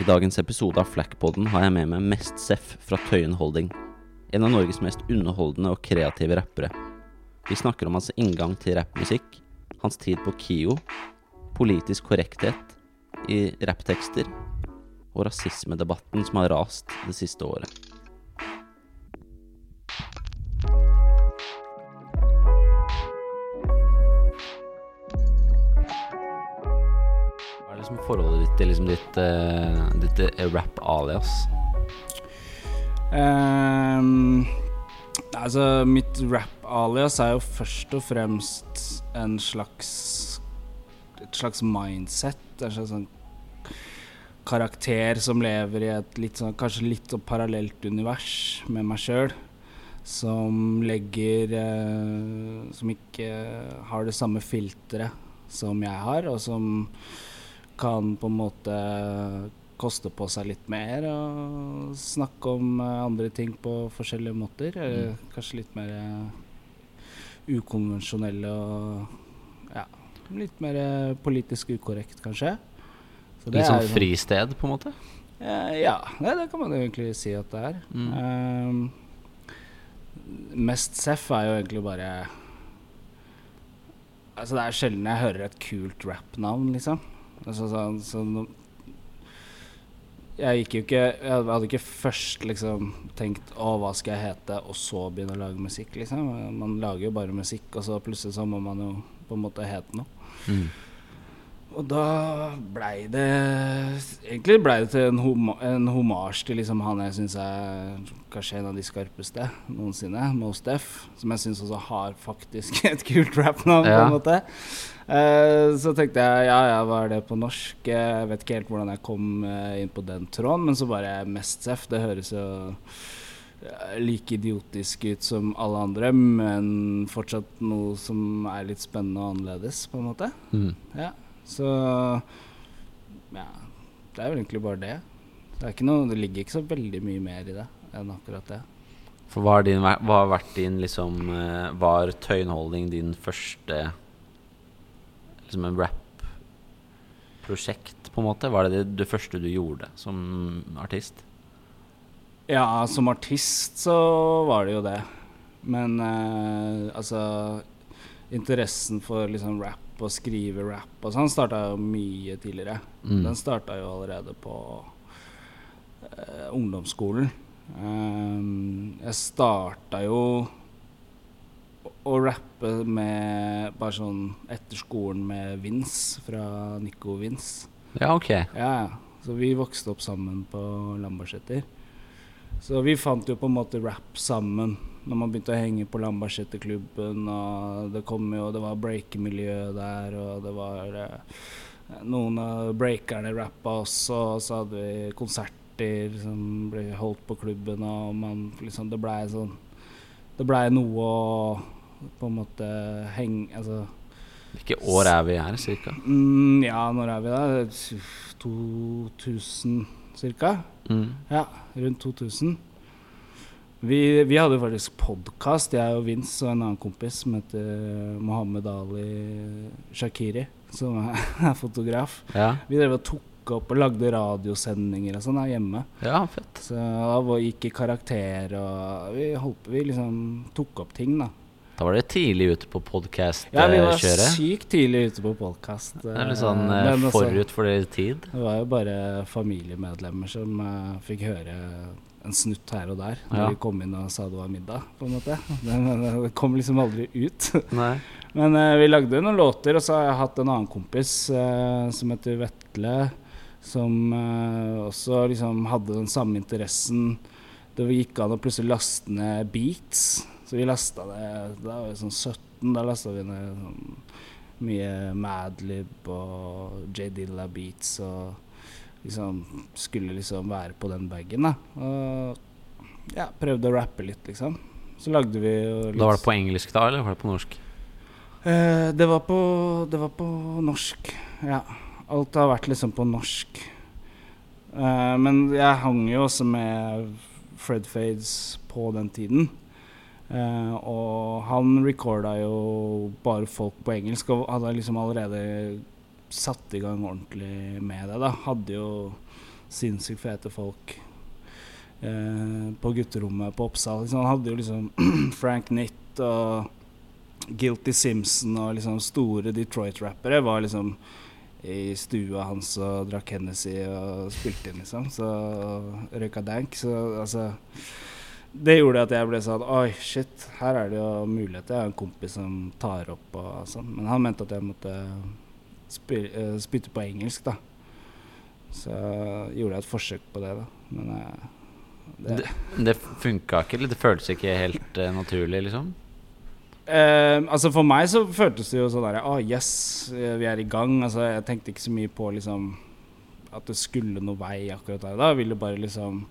I dagens episode av Flackpodden har jeg med meg Mest Seff fra Tøyen Holding. En av Norges mest underholdende og kreative rappere. Vi snakker om hans inngang til rappmusikk, hans tid på KIO, politisk korrekthet i rapptekster og rasismedebatten som har rast det siste året. Forholdet ditt til liksom ditt, uh, ditt eh, rap-alias? Um, altså, mitt rap-alias er jo først og fremst en slags Et slags mindset. En slags sånn karakter som lever i et litt sånn, kanskje litt sånn parallelt univers med meg sjøl. Som legger eh, Som ikke har det samme filteret som jeg har, og som kan på en måte koste på seg litt mer og snakke om eh, andre ting på forskjellige måter. Eller kanskje litt mer eh, ukonvensjonelle og ja, litt mer eh, politisk ukorrekt, kanskje. Så det Litt sånn er fristed, på en måte? Eh, ja, det, det kan man egentlig si at det er. Mm. Um, mest seff er jo egentlig bare Altså Det er sjelden jeg hører et kult rappnavn, liksom. Altså, så, så, jeg gikk jo ikke Jeg hadde ikke først liksom tenkt 'Å, hva skal jeg hete?' og så begynne å lage musikk, liksom. Man lager jo bare musikk, og så plutselig så må man jo på en måte hete noe. Mm. Og da blei det Egentlig blei det til en, homa, en homasj til liksom han jeg syns er kanskje en av de skarpeste noensinne, Most Def. Som jeg syns også har faktisk et kult rappnavn, på Ja. en måte. Uh, så tenkte jeg ja ja, hva er det på norsk? Jeg vet ikke helt hvordan jeg kom eh, inn på den tråden, men så bare Mest Seff. Det høres jo eh, like idiotisk ut som alle andre, men fortsatt noe som er litt spennende og annerledes, på en måte. Mm. Ja, så Ja, det er vel egentlig bare det. Det, noe, det ligger ikke så veldig mye mer i det enn akkurat det. For hva din, hva har vært din liksom eh, Var Tøyenholding din første Liksom en rap-prosjekt, på en måte? Var det, det det første du gjorde som artist? Ja, som artist så var det jo det. Men eh, altså Interessen for liksom rap og skrive rap og sånn starta jo mye tidligere. Mm. Den starta jo allerede på uh, ungdomsskolen. Um, jeg starta jo å, å rappe med bare sånn etter skolen med Vince fra Nico Vince. Ja, ok. Ja, så vi vokste opp sammen på Lambertseter. Så vi fant jo på en måte rap sammen når man begynte å henge på Lambertseterklubben. Og det kom jo, det var breakemiljø der, og det var eh, noen av breakerne rappa også. Og så hadde vi konserter som ble holdt på klubben, og man liksom Det blei sånn Det blei noe å på en måte henge Altså Hvilke år er vi her, cirka? Mm, ja, når er vi da? 2000 cirka? Mm. Ja, rundt 2000. Vi, vi hadde faktisk podkast, jeg og Vince og en annen kompis som heter Mohammed Ali Shakiri, som er, fotograf. Ja. Vi drev og tok opp og lagde radiosendinger og sånn her hjemme. ja, fett. Så da var- gikk i karakter, og vi holdt vi liksom tok opp ting, da. Da var dere tidlig ute på Ja, vi var podkast-kjøret. sykt tidlig ute på podkast. litt sånn eh, forut for deres tid. Det var jo bare familiemedlemmer som eh, fikk høre en snutt her og der når Ja. vi kom inn og sa det var middag, på en måte. Det, det kom liksom aldri ut. Nei. Men uh, vi lagde noen låter, og så har jeg hatt en annen kompis uh, som heter Vetle, som uh, også liksom hadde den samme interessen. Det gikk an å plutselig laste ned beats. Så vi lasta det Da var vi sånn 17, da lasta vi ned sånn mye Madlib og J. Dilla beats og liksom skulle liksom være på den bagen. Og ja, prøvde å rappe litt, liksom. Så lagde vi litt Da var det på engelsk da, eller var det på norsk? Eh, det, var på, det var på norsk, ja. Alt har vært liksom på norsk. Eh, men jeg hang jo også med Fred Fades på den tiden. Eh, og han recorda jo bare folk på engelsk, og hadde liksom allerede satt i gang ordentlig med det. da Hadde jo sinnssykt fete folk eh, på gutterommet på Oppsal. Liksom, han hadde jo liksom Frank Nitt og Guilty Simpson og liksom store Detroit-rappere var liksom i stua hans og drakk Hennessy og spilte inn, liksom. Så røyka dank. Så altså Det gjorde at jeg ble sånn Oi, shit, her er det jo muligheter. Jeg har en kompis som tar opp og sånn. Men han mente at jeg måtte spytte på engelsk, da. Så gjorde jeg et forsøk på det, da. Men uh, det, det, det funka ikke? Eller det føltes ikke helt uh, naturlig, liksom? Uh, altså For meg så føltes det jo sånn der Å, oh, yes, vi er i gang. Altså Jeg tenkte ikke så mye på liksom at det skulle noe vei akkurat der. Da jeg ville bare liksom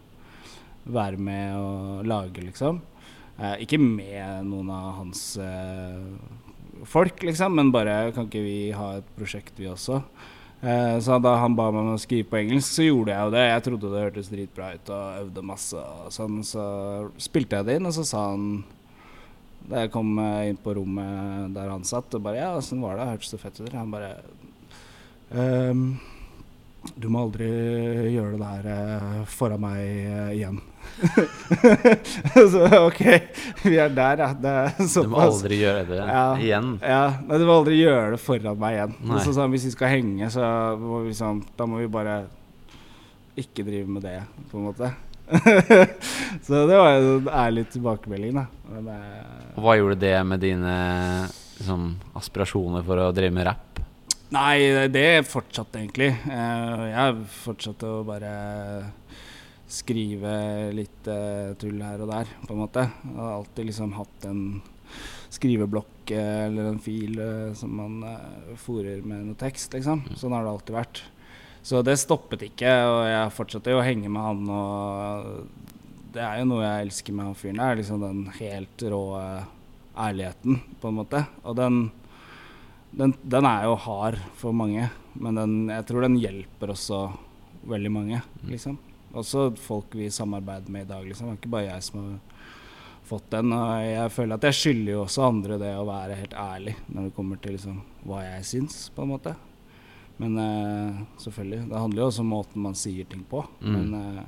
være med og lage, liksom. Uh, ikke med noen av hans folk, liksom, men bare Kan ikke vi ha et prosjekt, vi også? så da han ba meg om å skrive på engelsk, så gjorde jeg jo det. Jeg trodde det hørtes dritbra ut og øvde masse. Og sånn, så spilte jeg det inn, og så sa han da jeg kom eh, inn på rommet der han satt, og bare 'Ja, åssen var det? Hørtes det fett ut?' Han bare ehm, 'Du må aldri gjøre det der uh, foran meg uh, igjen'. så OK, vi er der, ja. Det. Du må aldri gjøre det ja, igjen? Ja, nei, du må aldri gjøre det foran meg igjen. Så, sånn, hvis vi skal henge, så må vi, sånn, da må vi bare ikke drive med det, på en måte. så det var en ærlig tilbakemelding, da. Men, og hva gjorde det med dine liksom, aspirasjoner for å drive med rapp? Nei, det fortsatte egentlig. Eh, jeg fortsatte å bare skrive litt uh, tull her og der, på en måte. Jeg har alltid liksom hatt en skriveblokk uh, eller en fil uh, som man uh, fòrer med noe tekst, liksom. Mm. Sånn har det alltid vært. Så det stoppet ikke, og jeg fortsatte jo å henge med han. Og det er jo noe jeg elsker med han fyren. Det er liksom den helt rå ærligheten, på en måte. Og den, den, den, er jo hard for mange, men den, jeg tror den hjelper også veldig mange, liksom. Også folk vi samarbeider med i dag, liksom. Det er ikke bare jeg som har fått den. Og jeg føler at jeg skylder jo også andre det å være helt ærlig når det kommer til liksom, hva jeg syns, på en måte. Men uh, selvfølgelig. Det handler jo også om måten man sier ting på. Mm. Men uh,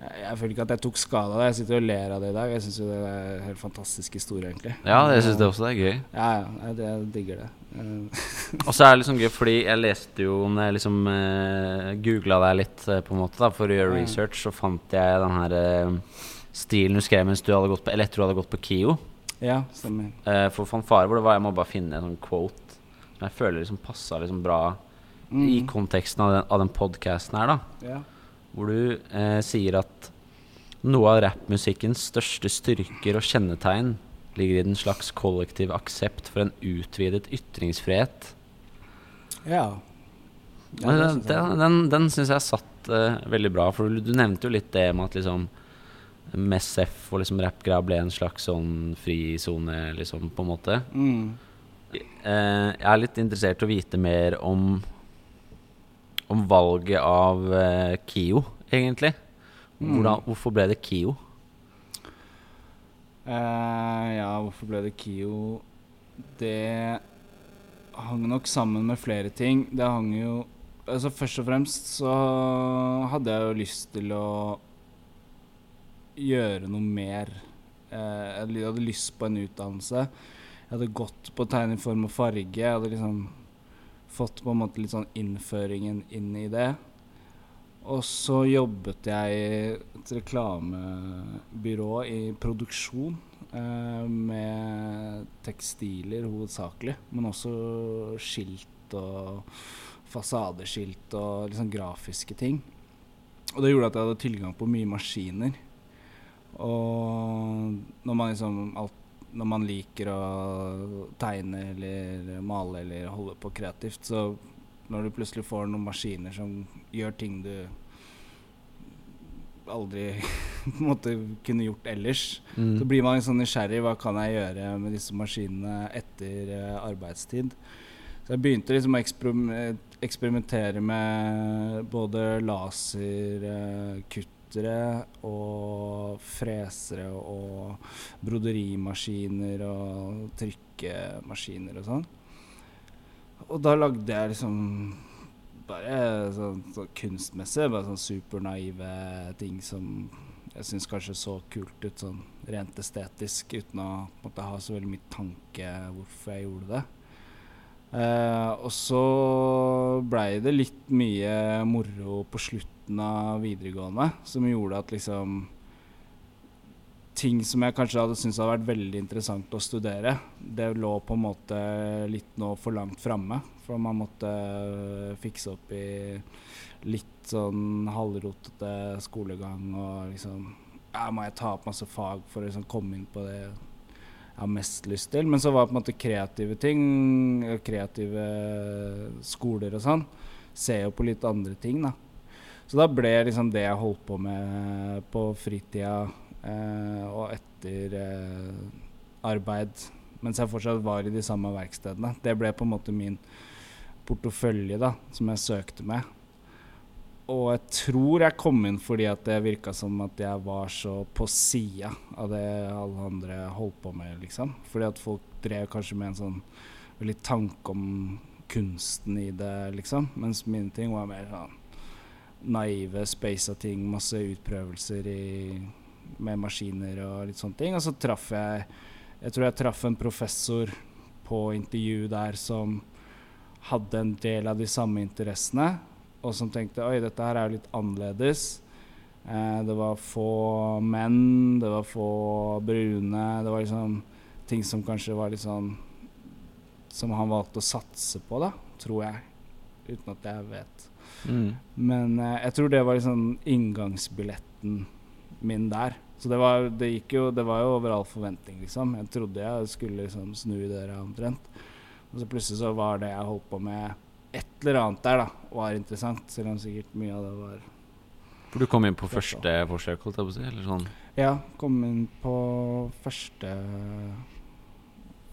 jeg, føler ikke at jeg tok skade av det. Jeg sitter og ler av det i dag. Jeg syns det er en helt fantastisk historie, egentlig. Ja, jeg syns det også er gøy. Ja, ja. Jeg, jeg digger det. og så er det liksom gøy, fordi jeg leste jo Når jeg liksom uh, googla deg litt uh, på en måte da for å gjøre research, så fant jeg den her uh, stilen du skrev mens du hadde gått på Eller etter du hadde gått på KIO. Ja, stemmer. Uh, for fanfare hvor det var Jeg må bare finne en sånn quote som jeg føler liksom passa liksom bra mm. i konteksten av den, av den podkasten her, da. Ja. Hvor du eh, sier at noe av rappmusikkens største styrker og kjennetegn ligger i den slags kollektiv aksept for en utvidet ytringsfrihet. Ja. ja den den, den, den syns jeg satt uh, veldig bra, for du, du, nevnte jo litt det med at liksom Messef og liksom rappgreia ble en slags sånn frisone, liksom, på en måte. Mm. Uh, jeg er litt interessert i å vite mer om Om valget av uh, KIO, egentlig. Mm. Hvordan, hvorfor ble det KIO? Uh, ja, hvorfor ble det KIO? Det hang nok sammen med flere ting. Det hang jo Altså Først og fremst så hadde jeg jo lyst til å gjøre noe mer. Uh, jeg hadde lyst på en utdannelse. Jeg hadde gått på tegning, form og farge. Jeg hadde liksom fått på en måte litt sånn innføringen inn i det. Og så jobbet jeg i et reklamebyrå i produksjon eh, med tekstiler hovedsakelig, men også skilt og fasadeskilt og liksom grafiske ting. Og det gjorde at jeg hadde tilgang på mye maskiner. Og når man liksom alt, når man liker å tegne eller male eller holde på kreativt, så når du plutselig får noen maskiner som gjør ting du aldri måte, kunne gjort ellers, mm. så blir man sånn nysgjerrig. Hva kan jeg gjøre med disse maskinene etter uh, arbeidstid? Så jeg begynte liksom å eksperimentere med både laserkuttere uh, og fresere og broderimaskiner og trykkemaskiner og sånn. Og da lagde jeg liksom bare sånn, så kunstmessig. Bare sånn supernaive ting som jeg syns kanskje så kult ut sånn rent estetisk, uten å måtte ha så veldig mye tanke hvorfor jeg gjorde det. Eh, og så blei det litt mye moro på slutten av videregående som gjorde at liksom Ting som jeg kanskje hadde syntes hadde vært veldig interessant å studere, det lå på en måte litt nå for langt framme. For man måtte fikse opp i litt sånn halvrotete skolegang og liksom ja, Må jeg ta opp masse fag for å liksom komme inn på det jeg har mest lyst til? Men så var det på en måte kreative ting, kreative skoler og sånn, ser jo på litt andre ting, da. Så da ble liksom det jeg holdt på med på fritida og etter eh, arbeid, mens jeg fortsatt var i de samme verkstedene, det ble på en måte min portefølje da, som jeg søkte med. Og jeg tror jeg kom inn fordi at det virka som at jeg var så på sida av det alle andre holdt på med, liksom. Fordi at folk drev kanskje med en sånn veldig tanke om kunsten i det, liksom. Mens mine ting var mer sånn naive, av ting, masse utprøvelser i, med maskiner og litt sånne ting. Og så traff jeg Jeg tror jeg traff en professor på intervju der som hadde en del av de samme interessene og som tenkte oi, dette her er jo litt annerledes. Eh, det var få menn, det var få brune. Det var liksom ting som kanskje var litt sånn Som han valgte å satse på, da, tror jeg. Uten at jeg vet. Mm. Men eh, jeg tror det var liksom inngangsbilletten min der. Så det var, det gikk jo, det var jo over all forventning, liksom. Jeg trodde jeg skulle liksom snu i døra omtrent. Og så plutselig så var det jeg holdt på med et eller annet der da var interessant, selv om sikkert mye av det var For du kom inn på første forsøk, holdt jeg på å si? Eller sånn? Ja, kom inn på første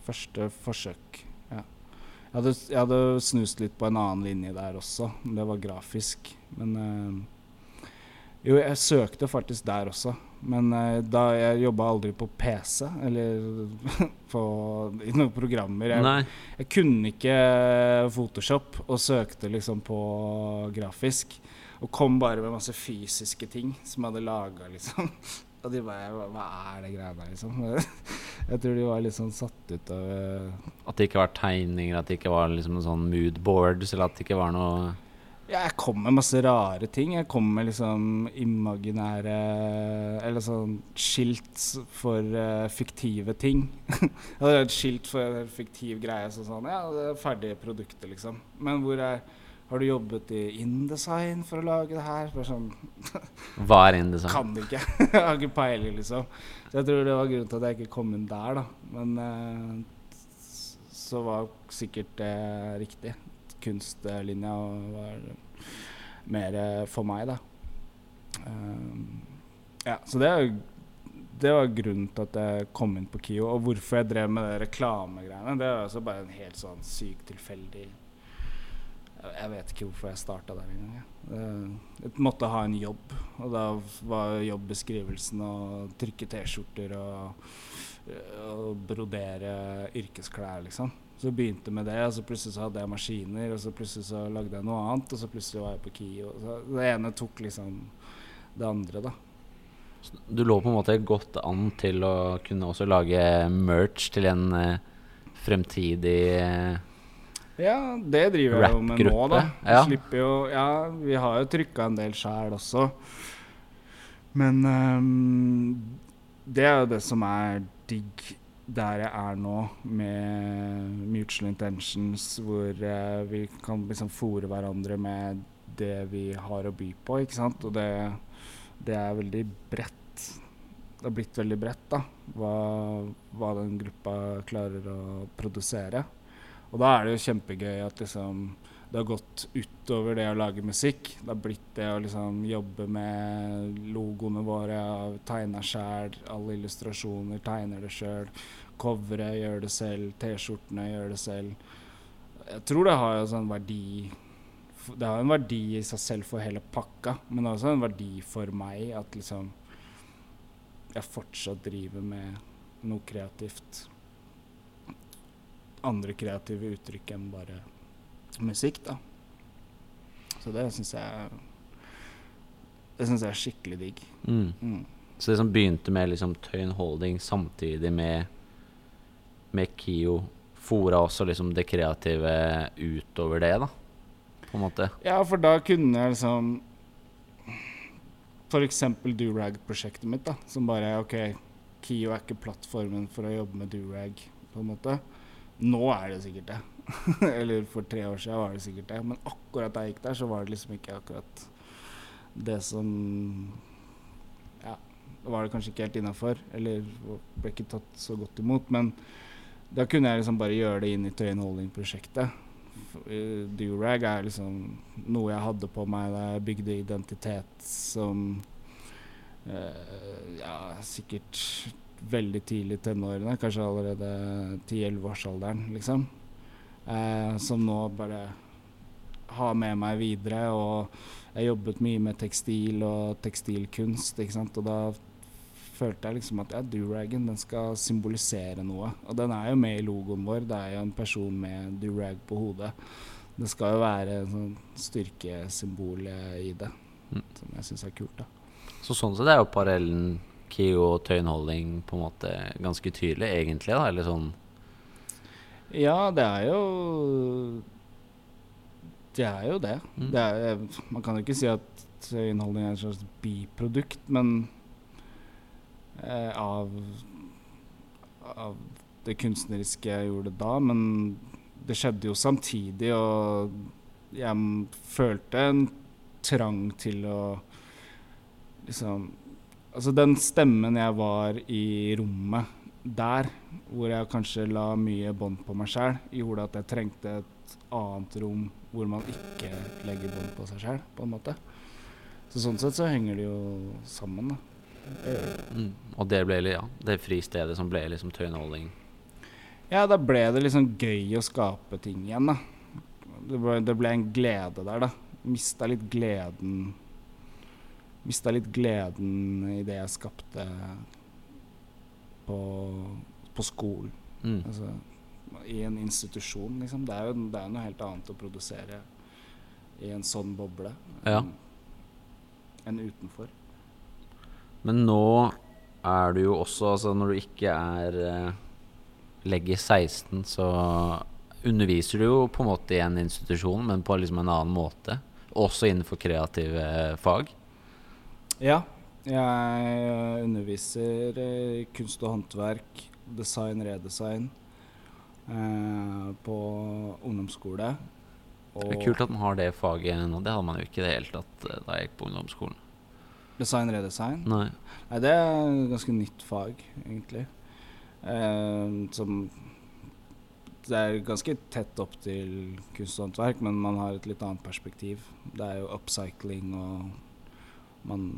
første forsøk. Ja. Jeg, hadde, jeg hadde snust litt på en annen linje der også. Det var grafisk. Men eh, Jo, jeg søkte faktisk der også. Men eh, da jeg jobba aldri på PC eller på, i noen programmer. Jeg, jeg kunne ikke Photoshop og søkte liksom på grafisk. Og kom bare med masse fysiske ting som jeg hadde laga, liksom. Og de bare Hva, er det greia der, liksom? Jeg tror de var litt sånn satt ut av eh, At det ikke var tegninger, at det ikke var liksom sånn moodboards, eller at det ikke var noe Ja, jeg kom med masse rare ting. Jeg kom med liksom imaginære Eller sånn skilt for uh, fiktive ting. jeg hadde et skilt for en fiktiv greie. sånn sånn Ja, det er ferdige produkter, liksom. Men hvor er Har du jobbet i InDesign for å lage det her? Bare sånn Hva er InDesign? Kan ikke. jeg har ikke peiling, liksom. Så jeg tror det var grunnen til at jeg ikke kom inn der, da. Men uh, så var sikkert det riktig. Kunstlinja var mer eh, for meg, da. Um, ja, så det det var grunnen til at jeg kom inn på KIO. Og hvorfor jeg drev med reklamegreiene, det er altså bare en helt sånn sykt tilfeldig Jeg vet ikke hvorfor jeg starta der engang. jeg. Jeg måtte ha en jobb, og da var jobbeskrivelsen å trykke T-skjorter og, og brodere yrkesklær, liksom. Så begynte med det, og så plutselig så hadde jeg maskiner, og så plutselig så lagde jeg noe annet, og så plutselig var jeg på KIO. Så det ene tok liksom det andre, da. Du lå på en måte godt an til å kunne også lage merch til en eh, fremtidig eh, Ja, det driver jeg jo med nå, da. ja. Slipper jo Ja, vi har jo trykka en del sjæl også. Men um, det er jo det som er digg der jeg er nå, med Mutual Intentions, hvor eh, vi kan liksom fòre hverandre med det vi har å by på, ikke sant. Og det, det er veldig bredt. Det har blitt veldig bredt, da, hva, hva den gruppa klarer å produsere. Og da er det jo kjempegøy at liksom det har gått utover det å lage musikk. Det har blitt det å liksom jobbe med logoene våre, tegne sjæl, alle illustrasjoner, tegner det sjøl. Coveret, gjør det selv. T-skjortene, gjør det selv. Jeg tror det har jo sånn verdi Det har en verdi i seg selv for hele pakka, men også en verdi for meg at liksom jeg fortsatt driver med noe kreativt andre kreative uttrykk enn bare musikk, da. Så det syns jeg Det syns jeg er skikkelig digg. Mm. Mm. Så det som begynte med liksom Tøyen Holding samtidig med Med KIO, fora også liksom det kreative utover det, da? På en måte. Ja, for da kunne jeg liksom eksempel Durag-prosjektet mitt, da. Som bare OK, Kio er ikke plattformen for å jobbe med Durag, på en måte. Nå er det sikkert det. Eller for tre år siden var det sikkert det. Men akkurat da jeg gikk der, så var det liksom ikke akkurat det som Ja, var det kanskje ikke helt innafor. Eller ble ikke tatt så godt imot. Men da kunne jeg liksom bare gjøre det inn i Tøyen Holding-prosjektet. Uh, Durag er liksom noe jeg hadde på meg da jeg bygde identitet som eh, Ja, sikkert veldig tidlig i tenårene, kanskje allerede 10-11-årsalderen, liksom. Eh, som nå bare har med meg videre. Og jeg jobbet mye med tekstil og tekstilkunst, ikke sant. Og da følte jeg liksom at ja, duragen den skal symbolisere noe. Og den er jo med i logoen vår. Det er jo en person med durag på hodet. Det skal jo være en sånn styrkesymbol i det, Mm. som jeg syns er kult. da. Så sånn sett er jo parallellen KIO og Tøyenholding på en måte ganske tydelig, egentlig, da? Eller sånn Ja, det er jo Det er jo det. Mm. det er, man kan jo ikke si at innholdning er et slags biprodukt, men eh, av av det kunstneriske jeg gjorde da, men det skjedde jo samtidig, og jeg følte en trang til å liksom Altså den stemmen jeg var i rommet der, hvor jeg kanskje la mye bånd på meg sjæl, gjorde at jeg trengte et annet rom hvor man ikke legger bånd på seg sjæl, på en måte. Så sånn sett så henger det jo sammen, da. Mm. Og det ble ja, det fristedet som ble liksom Tøyen Ja, da ble det liksom gøy å skape ting igjen, da. Det ble, det ble en glede der, da. Mista litt gleden Mista litt gleden i det jeg skapte på, på skolen. Mm. Altså, I en institusjon, liksom. Det er jo det er noe helt annet å produsere i en sånn boble Ja. enn en utenfor. Men nå er du jo også, altså når du ikke er eh, legger 16, så underviser du jo på en måte i en institusjon, men på liksom en annen måte. Også innenfor kreative fag. Ja, jeg underviser i kunst og håndverk, design, redesign eh, på ungdomsskole. Det er kult at man har det faget nå. Det hadde man jo ikke i det hele tatt eh, da jeg gikk på ungdomsskolen. Design, redesign. Nei. Nei, det er et ganske nytt fag, egentlig. Eh, som Det er ganske tett opp til kunst og håndverk, men man har et litt annet perspektiv. Det er jo upcycling, og man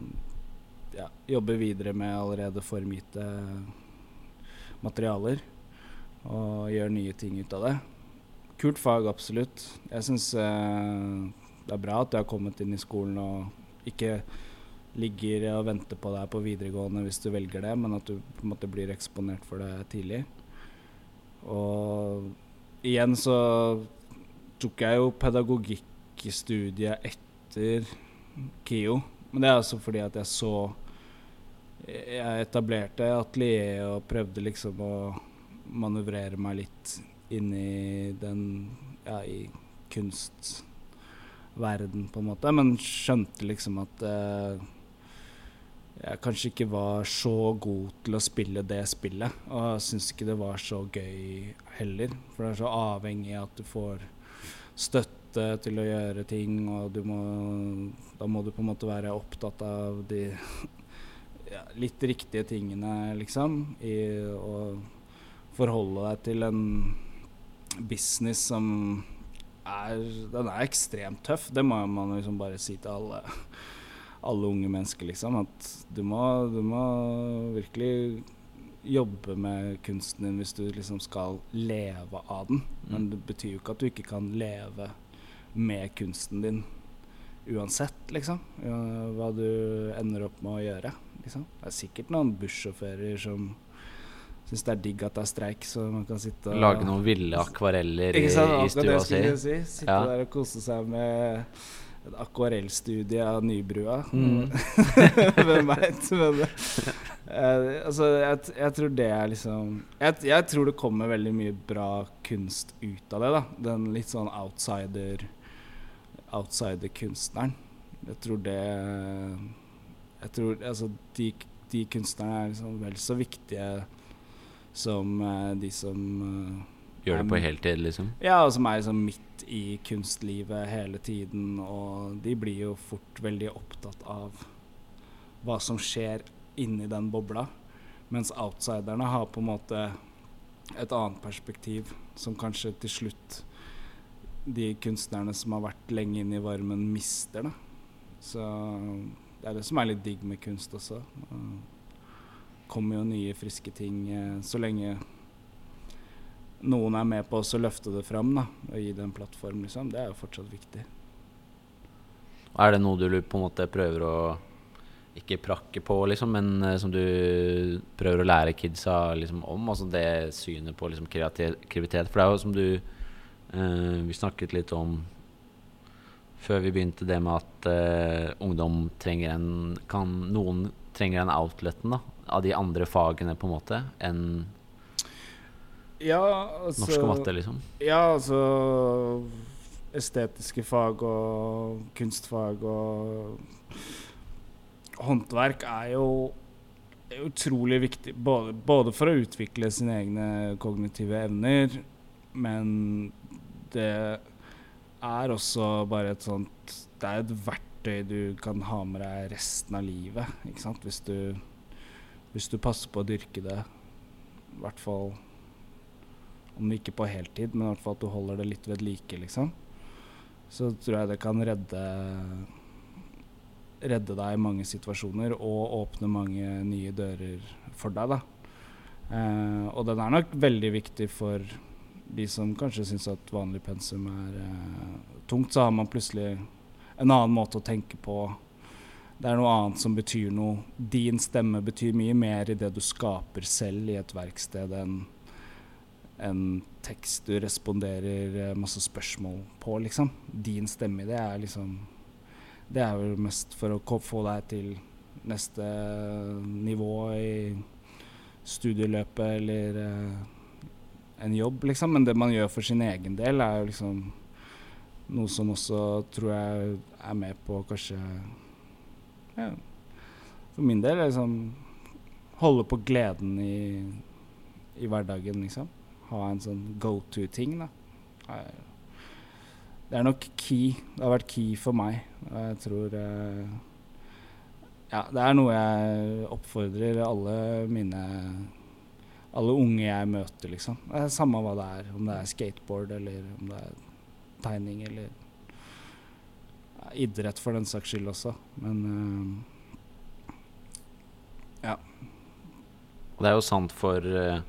ja, jobber videre med allerede formgitte materialer. Og gjør nye ting ut av det. Kult fag, absolutt. Jeg syns eh, det er bra at du har kommet inn i skolen og ikke ligger og venter på deg på videregående hvis du velger det, men at du på en måte blir eksponert for det tidlig. Og igjen så tok jeg jo pedagogikkstudiet etter KIO, men det er altså fordi at jeg så Jeg etablerte atelier og prøvde liksom å manøvrere meg litt inn i den Ja, i kunstverden, på en måte, men skjønte liksom at eh, jeg kanskje ikke var så god til å spille det spillet. Og jeg syns ikke det var så gøy heller. For det er så avhengig av at du får støtte til å gjøre ting, og du må Da må du på en måte være opptatt av de ja, litt riktige tingene, liksom. I å forholde deg til en business som er Den er ekstremt tøff. Det må man liksom bare si til alle alle unge mennesker, liksom. At du må, du må virkelig jobbe med kunsten din hvis du liksom skal leve av den. Men det betyr jo ikke at du ikke kan leve med kunsten din uansett, liksom. Hva du ender opp med å gjøre. Liksom. Det er sikkert noen bussjåfører som syns det er digg at det er streik, så man kan sitte og Lage noen ville akvareller i, i stua si. si. Sitte Ja. der og kose seg med et akvarellstudie av Nybrua. Mm. Hvem veit? Men uh, altså, jeg, jeg tror det er liksom jeg, jeg tror det kommer veldig mye bra kunst ut av det. da Den litt sånn outsider outsider-kunstneren. Jeg tror det Jeg tror altså de, de kunstnerne er liksom vel så viktige som eh, de som eh, Gjør det på heltid, liksom? ja, og som er liksom midt i kunstlivet hele tiden, og de blir jo fort veldig opptatt av hva som skjer inni den bobla. Mens outsiderne har på en måte et annet perspektiv, som kanskje til slutt de kunstnerne som har vært lenge inne i varmen, mister. da. Så det er det som er litt digg med kunst også. Det kommer jo nye, friske ting eh, så lenge noen er med på å løfte det fram da, og gi det en plattform, liksom. Det er jo fortsatt viktig. Er det noe du på en måte prøver å ikke prakke på, liksom, men eh, som du prøver å lære kidsa liksom, om? Altså det synet på liksom, kreativitet. For det er jo som du eh, Vi snakket litt om før vi begynte det med at eh, ungdom trenger en kan, Noen trenger den outleten da, av de andre fagene, på en måte, enn Ja, altså norsk og matte, liksom. Ja, altså Estetiske fag og kunstfag og håndverk er jo utrolig viktig, både, både for å utvikle sine egne kognitive evner, men det er også bare et sånt Det er et verktøy du kan ha med deg resten av livet, ikke sant? Hvis du, hvis du passer på å dyrke det. I hvert fall om ikke på heltid, men i hvert fall at du holder det litt ved like, liksom. Så tror jeg det kan redde redde deg i mange situasjoner og åpne mange nye dører for deg, da. Eh, og den er nok veldig viktig for de som kanskje syns at vanlig pensum er eh, tungt. Så har man plutselig en annen måte å tenke på. Det er noe annet som betyr noe. Din stemme betyr mye mer i det du skaper selv i et verksted, enn en tekst du responderer eh, masse spørsmål på, liksom. Din stemme det er liksom Det er vel mest for å få deg til neste nivå i studieløpet eller eh, en jobb, liksom. Men det man gjør for sin egen del, er jo liksom noe som også tror jeg er med på kanskje ja, For min del er liksom holde på gleden i, i hverdagen, liksom. Ha en sånn go to-ting, da. Det er nok key. Det har vært key for meg. Og jeg tror eh, Ja, det er noe jeg oppfordrer alle mine Alle unge jeg møter, liksom. Det er Samme hva det er. Om det er skateboard, eller om det er tegning, eller idrett for den saks skyld også. Men uh, ja. det er jo sant for eh,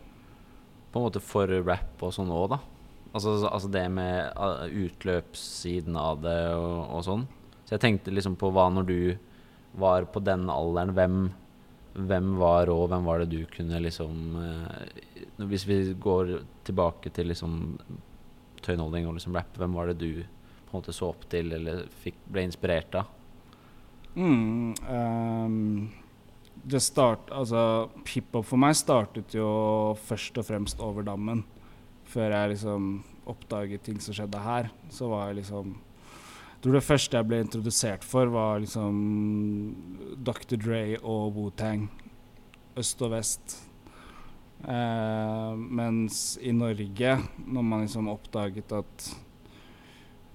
På en måte for rap og sånn òg, da. Altså, altså det med eh, utløpssiden av det og, og sånn. Så jeg tenkte liksom på hva når du var på den alderen, hvem, hvem var rå, hvem var det du kunne liksom eh, Hvis vi går tilbake til liksom tøyenholdning og liksom rap, hvem var det du på en måte så opp til eller fikk, ble inspirert av? Mm, um, det start, altså, Hiphop for meg startet jo først og fremst over dammen. Før jeg liksom oppdaget ting som skjedde her. Så var jeg liksom Jeg tror det første jeg ble introdusert for, var liksom Dr. Dre og Wu-Tang. Øst og vest. Eh, mens i Norge, når man liksom oppdaget at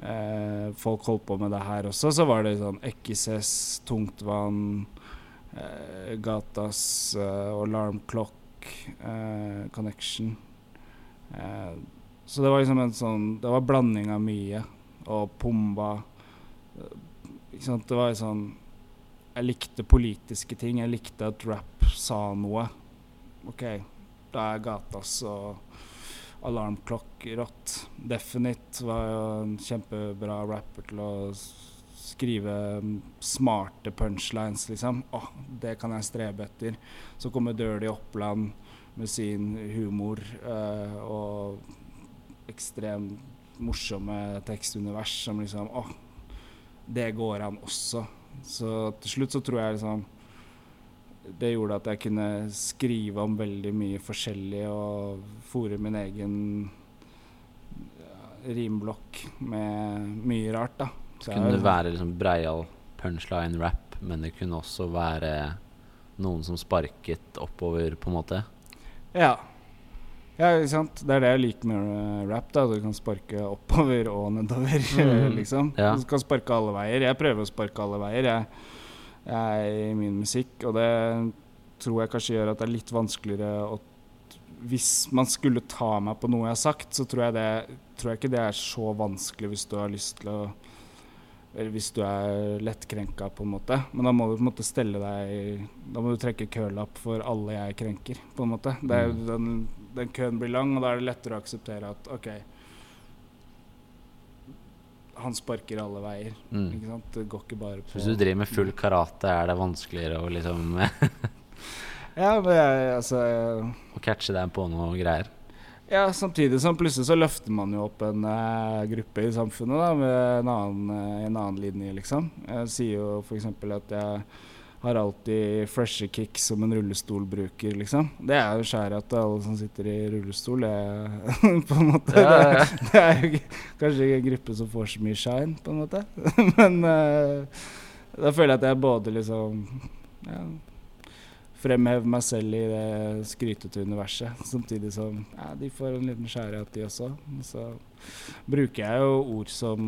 eh, folk holdt på med det her også, så var det sånn Ekises, Tungtvann, eh, Gatas eh, Alarm Clock, eh, Connection. Eh, så det var liksom en sånn Det var blanding av mye. Og Pumba. Ikke sant. Det var sånn Jeg likte politiske ting. Jeg likte at rap sa noe. OK, da er Gatas og Alarm rått. Definite var jo en kjempebra rapper til å skrive smarte punchlines, liksom. Åh, det kan jeg strebe etter. Så kommer Dirty Oppland med sin humor eh, og ekstremt morsomme tekstunivers som liksom Åh, det går an også. Så til slutt så tror jeg liksom Det gjorde at jeg kunne skrive om veldig mye forskjellig og fòre min egen rimblokk med mye rart, da. Så Kunne det være liksom breial punchline-rap, men det kunne også være noen som sparket oppover, på en måte? Ja. Ja, ikke sant. Det er det jeg liker med eh, rap. da Du kan sparke oppover og nedover, mm. liksom. Ja. Du kan sparke alle veier. Jeg prøver å sparke alle veier, jeg, jeg i min musikk. Og det tror jeg kanskje gjør at det er litt vanskeligere å Hvis man skulle ta meg på noe jeg har sagt, så tror jeg, det, tror jeg ikke det er så vanskelig hvis du har lyst til å eller hvis du er lettkrenka, på en måte. Men da må du på en måte stelle deg Da må du trekke kølapp for alle jeg krenker, på en måte. Er, Mm. den, den køen blir lang, og da er det lettere å akseptere at OK Han sparker alle veier. Mm. Ikke sant? Det går ikke bare på hvis du driver med full karate, er det vanskeligere å liksom Ja, men jeg, altså Å catche deg på noe greier? Ja, samtidig som plutselig så løfter man jo opp en uh, gruppe i samfunnet da, med en annen, uh, en annen linje, liksom. Jeg sier jo f.eks. at jeg har alltid freshe kicks som en rullestolbruker, liksom. Det er jo skjæret til alle som sitter i rullestol, det på en måte. Ja, ja, ja. Det, det er jo kanskje ikke en gruppe som får så mye shine, på en måte. Men uh, da føler jeg at jeg både liksom fremheve meg selv i det skrytete universet. Samtidig som ja, de får en liten skjærhet, de også. Så bruker jeg jo ord som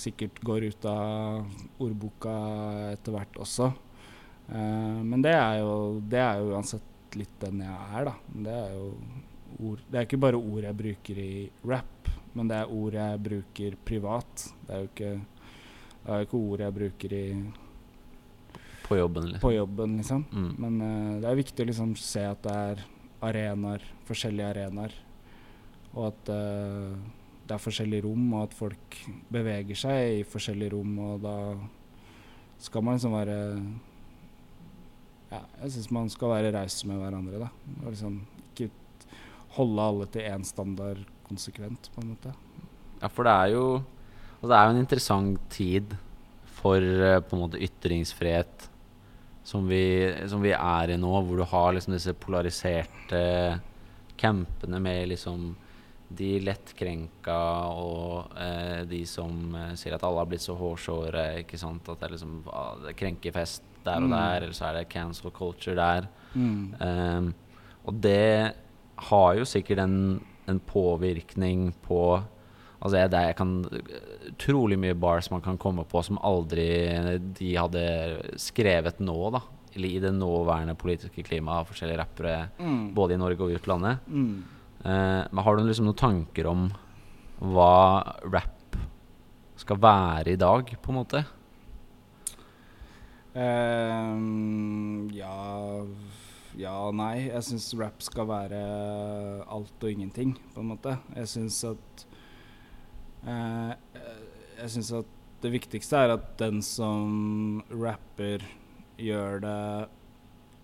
sikkert går ut av ordboka etter hvert også. Uh, men det er, jo, det er jo uansett litt den jeg er, da. Det er jo ord Det er ikke bare ord jeg bruker i rap, men det er ord jeg bruker privat. Det er jo ikke, det er ikke ord jeg bruker i På jobben, liksom? på jobben, liksom. Mm. Men uh, det er viktig å liksom se at det er arenaer, forskjellige arenaer. Og at uh, det er forskjellige rom, og at folk beveger seg i forskjellige rom. Og da skal man liksom være Ja, jeg syns man skal være raus med hverandre, da. Og liksom ikke holde alle til én standard konsekvent, på en måte. Ja, for det er jo altså Det er jo en interessant tid for eh, på en måte ytringsfrihet som vi, som vi er i nå, hvor du har liksom disse polariserte campene med liksom de lettkrenka og eh, de som eh, sier at alle har blitt så hårsåre, ikke sant. At det er liksom ah, krenkefest der og Mm. der, eller så er det cancel culture der. Mm. Um, og det har jo sikkert en, en påvirkning på Altså jeg, det, jeg kan Utrolig mye bars man kan komme på som aldri de hadde skrevet nå, da. Eller i det nåværende politiske klimaet av forskjellige rappere Mm. både i Norge og utlandet. Mm. Eh, men har du liksom noen tanker om hva rap skal være i dag, på en måte? Um, ja Ja og nei. Jeg syns rap skal være alt og ingenting, på en måte. Jeg syns at eh, Jeg syns at det viktigste er at den som rapper, gjør det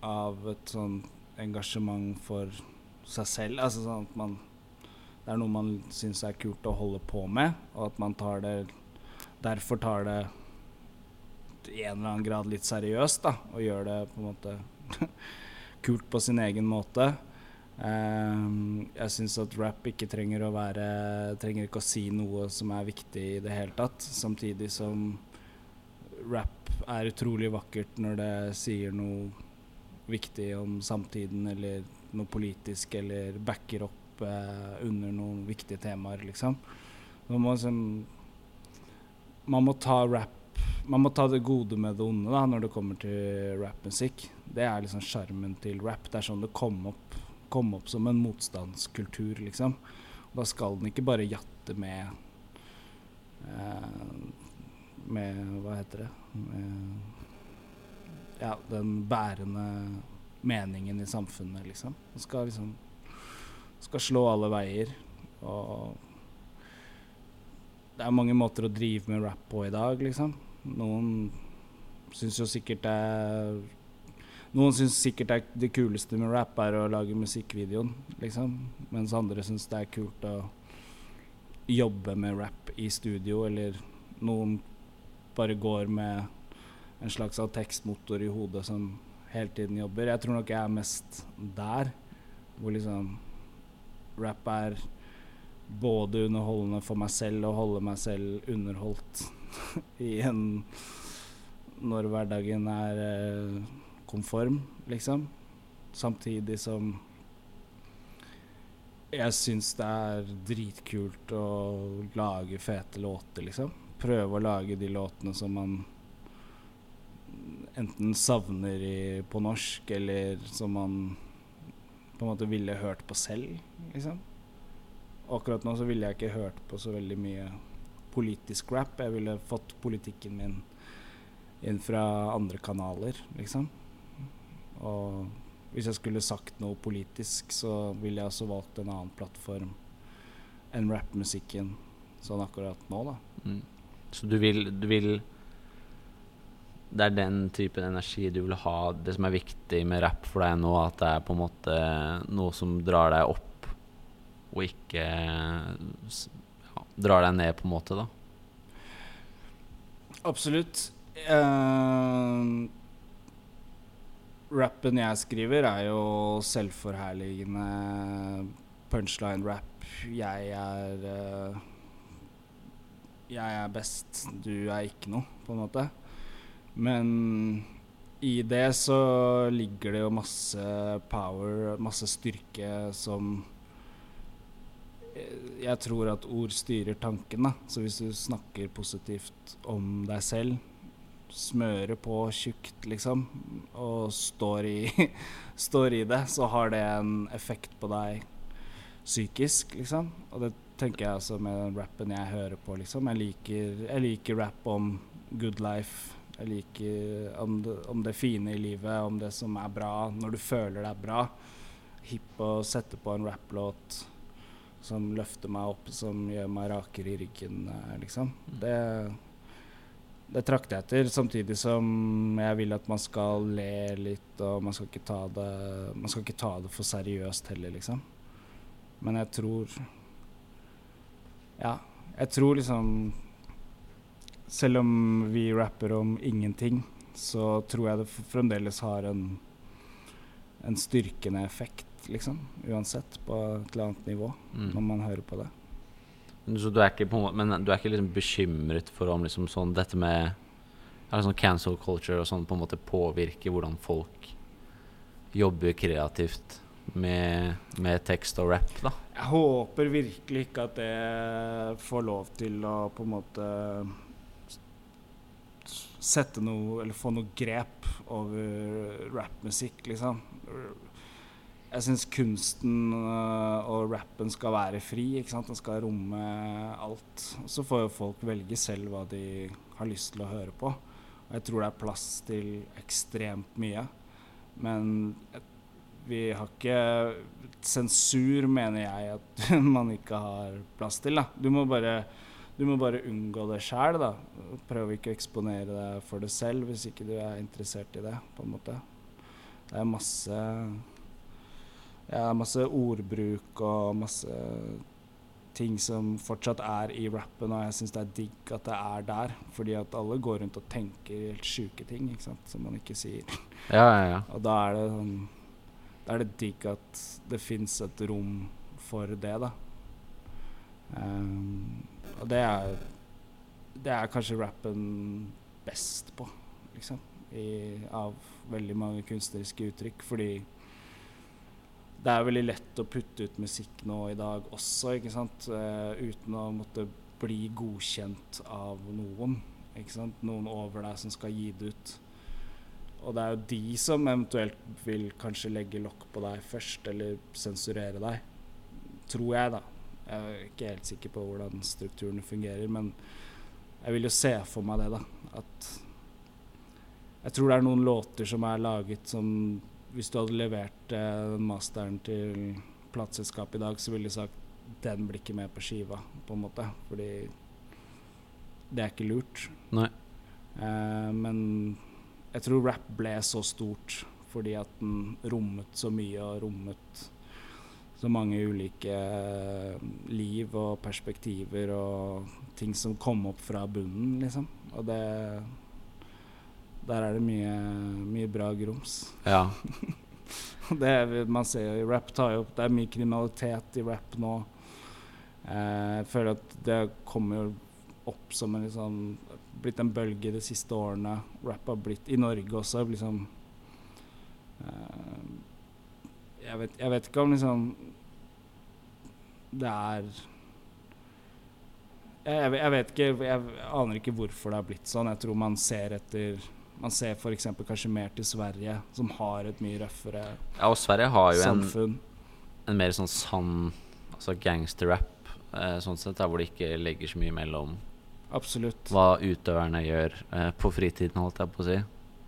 av et sånn engasjement for seg selv. Altså sånn at man Det er noe man syns er kult å holde på med, og at man tar det Derfor tar det i en eller annen grad litt seriøst, da, og gjør det på en måte kult på sin egen måte. Ehm, jeg syns at rap ikke trenger å være Trenger ikke å si noe som er viktig i det hele tatt. Samtidig som rap er utrolig vakkert når det sier noe viktig om samtiden, eller noe politisk, eller backer opp eh, under noen viktige temaer, liksom. Man må liksom Man må ta rap man må ta det gode med det onde da, når det kommer til rappmusikk. Det er liksom sjarmen til rap. Det er sånn det kom opp, kom opp som en motstandskultur, liksom. Og da skal den ikke bare jatte med eh, Med Hva heter det? Med, ja, den bærende meningen i samfunnet, liksom. Den skal liksom Skal slå alle veier. Og det er mange måter å drive med rap på i dag, liksom. Noen syns jo sikkert det er Noen syns sikkert det, det kuleste med rap er å lage musikkvideoen, liksom. Mens andre syns det er kult å jobbe med rap i studio, eller noen bare går med en slags tekstmotor i hodet som hele tiden jobber. Jeg tror nok jeg er mest der, hvor liksom rap er både underholdende for meg selv og holde meg selv underholdt i en Når hverdagen er eh, konform, liksom. Samtidig som jeg syns det er dritkult å lage fete låter, liksom. Prøve å lage de låtene som man enten savner i, på norsk, eller som man på en måte ville hørt på selv, liksom. Akkurat nå så ville jeg ikke hørt på så veldig mye politisk rap. Jeg ville fått politikken min inn fra andre kanaler, liksom. Og hvis jeg skulle sagt noe politisk, så ville jeg også valgt en annen plattform enn rappmusikken sånn akkurat nå, da. Mm. Så du vil, du vil Det er den typen energi du vil ha, det som er viktig med rapp for deg nå, at det er på en måte noe som drar deg opp, og ikke ja, drar deg ned, på en måte, da? Absolutt. Uh, rappen jeg skriver, er jo selvforherligende punchline-rap. Jeg er uh, Jeg er best, du er ikke noe, på en måte. Men i det så ligger det jo masse power, masse styrke som eh, Jeg tror at ord styrer tanken, da. Så hvis du snakker positivt om deg selv, smører på tjukt, liksom, og står i, står i det, så har det en effekt på deg psykisk, liksom. Og det tenker jeg altså med den rappen jeg hører på, liksom. Jeg liker, jeg liker rap om good life. Jeg liker om det, om det, fine i livet, om det som er bra, når du føler er bra. Hipp å sette på en rapplåt som løfter meg opp, som gjør meg rakere i ryggen, eh, liksom. Det det trakter jeg etter, samtidig som jeg vil at man skal le litt, og man skal ikke ta det, man skal ikke ta det for seriøst heller, liksom. Men jeg tror Ja, jeg tror liksom Selv om vi rapper om ingenting, så tror jeg det fremdeles har en, en styrkende effekt, liksom. Uansett, på et eller annet nivå, mm. når man hører på det. Så du er ikke, på, men du er ikke liksom bekymret for om liksom sånn, dette med ja, sånn cancel culture og sånn på en måte påvirker hvordan folk jobber kreativt med, med, tekst og rap, da? Jeg håper virkelig ikke at det får lov til å på en måte sette noe Eller få noe grep over rappmusikk, liksom jeg syns kunsten uh, og rappen skal være fri. ikke sant? Den skal romme alt. Så får jo folk velge selv hva de har lyst til å høre på. Og jeg tror det er plass til ekstremt mye. Men vi har ikke Sensur mener jeg at man ikke har plass til. da. Du må bare, du må bare unngå det sjæl. Prøve ikke å eksponere deg for det selv hvis ikke du er interessert i det. på en måte. Det er masse ja, masse ordbruk og masse ting som fortsatt er i rappen, og jeg syns det er digg at det er der. Fordi at alle går rundt og tenker helt sjuke ting ikke sant, som man ikke sier. Ja, ja, ja. Og da er det sånn Da er det digg at det fins et rom for det, da. Um, og det er Det er kanskje rappen best på, liksom. I, av veldig mange kunstneriske uttrykk, fordi det er veldig lett å putte ut musikk nå i dag også, ikke sant? Uh, uten å måtte bli godkjent av noen. Ikke sant? Noen over deg som skal gi det ut. Og det er jo de som eventuelt vil kanskje legge lokk på deg først, eller sensurere deg. Tror jeg, da. Jeg er ikke helt sikker på hvordan strukturene fungerer, men jeg vil jo se for meg det, da. At jeg tror det er noen låter som er laget som hvis du hadde levert eh, masteren til plateselskapet i dag, så ville de sagt den blir ikke med på skiva, på en måte. Fordi det er ikke lurt. Nei. Eh, men jeg tror rap ble så stort fordi at den rommet så mye og rommet så mange ulike eh, liv og perspektiver og ting som kom opp fra bunnen, liksom. Og det Der er det mye, mye bra grums. Ja. Det er, man ser jo i rap tar jo opp Det er mye kriminalitet i rap nå. Eh, jeg føler at det kommer opp som en liksom Blitt en bølge de siste årene. Rap har blitt I Norge også liksom eh, jeg, vet, jeg vet ikke om liksom Det er jeg, jeg vet ikke Jeg aner ikke hvorfor det har blitt sånn. Jeg tror man ser etter Man ser f.eks. kanskje mer til Sverige, som har et mye røffere samfunn. ja, og Sverige har jo en, en mer sånn sann altså gangsterrap, eh, sånn sett, der hvor det ikke legger så mye mellom Absolutt. hva utøverne gjør eh, på fritiden, holdt jeg på å si.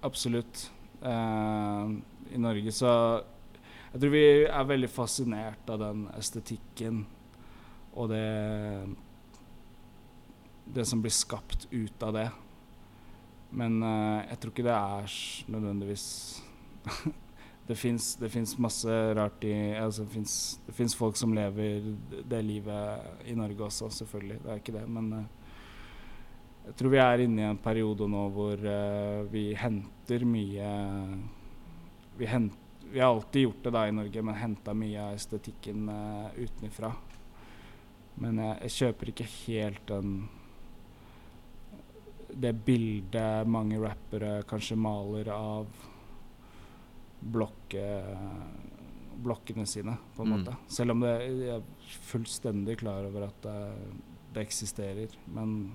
Absolutt. Eh, I Norge så Jeg tror vi er veldig fascinert av den estetikken og det Det som blir skapt ut av det. Men uh, jeg tror ikke det er nødvendigvis Det fins masse rart i altså det fins folk som lever det livet i Norge også, selvfølgelig. Det er ikke det. Men uh, jeg tror vi er inne i en periode nå hvor uh, vi henter mye vi, hent, vi har alltid gjort det da i Norge, men henta mye av estetikken utenfra. Men jeg, jeg kjøper ikke helt den det bildet mange rappere kanskje maler av blokke, blokkene sine, på en Mm. måte. Selv om det, jeg er fullstendig klar over at det, det eksisterer. Men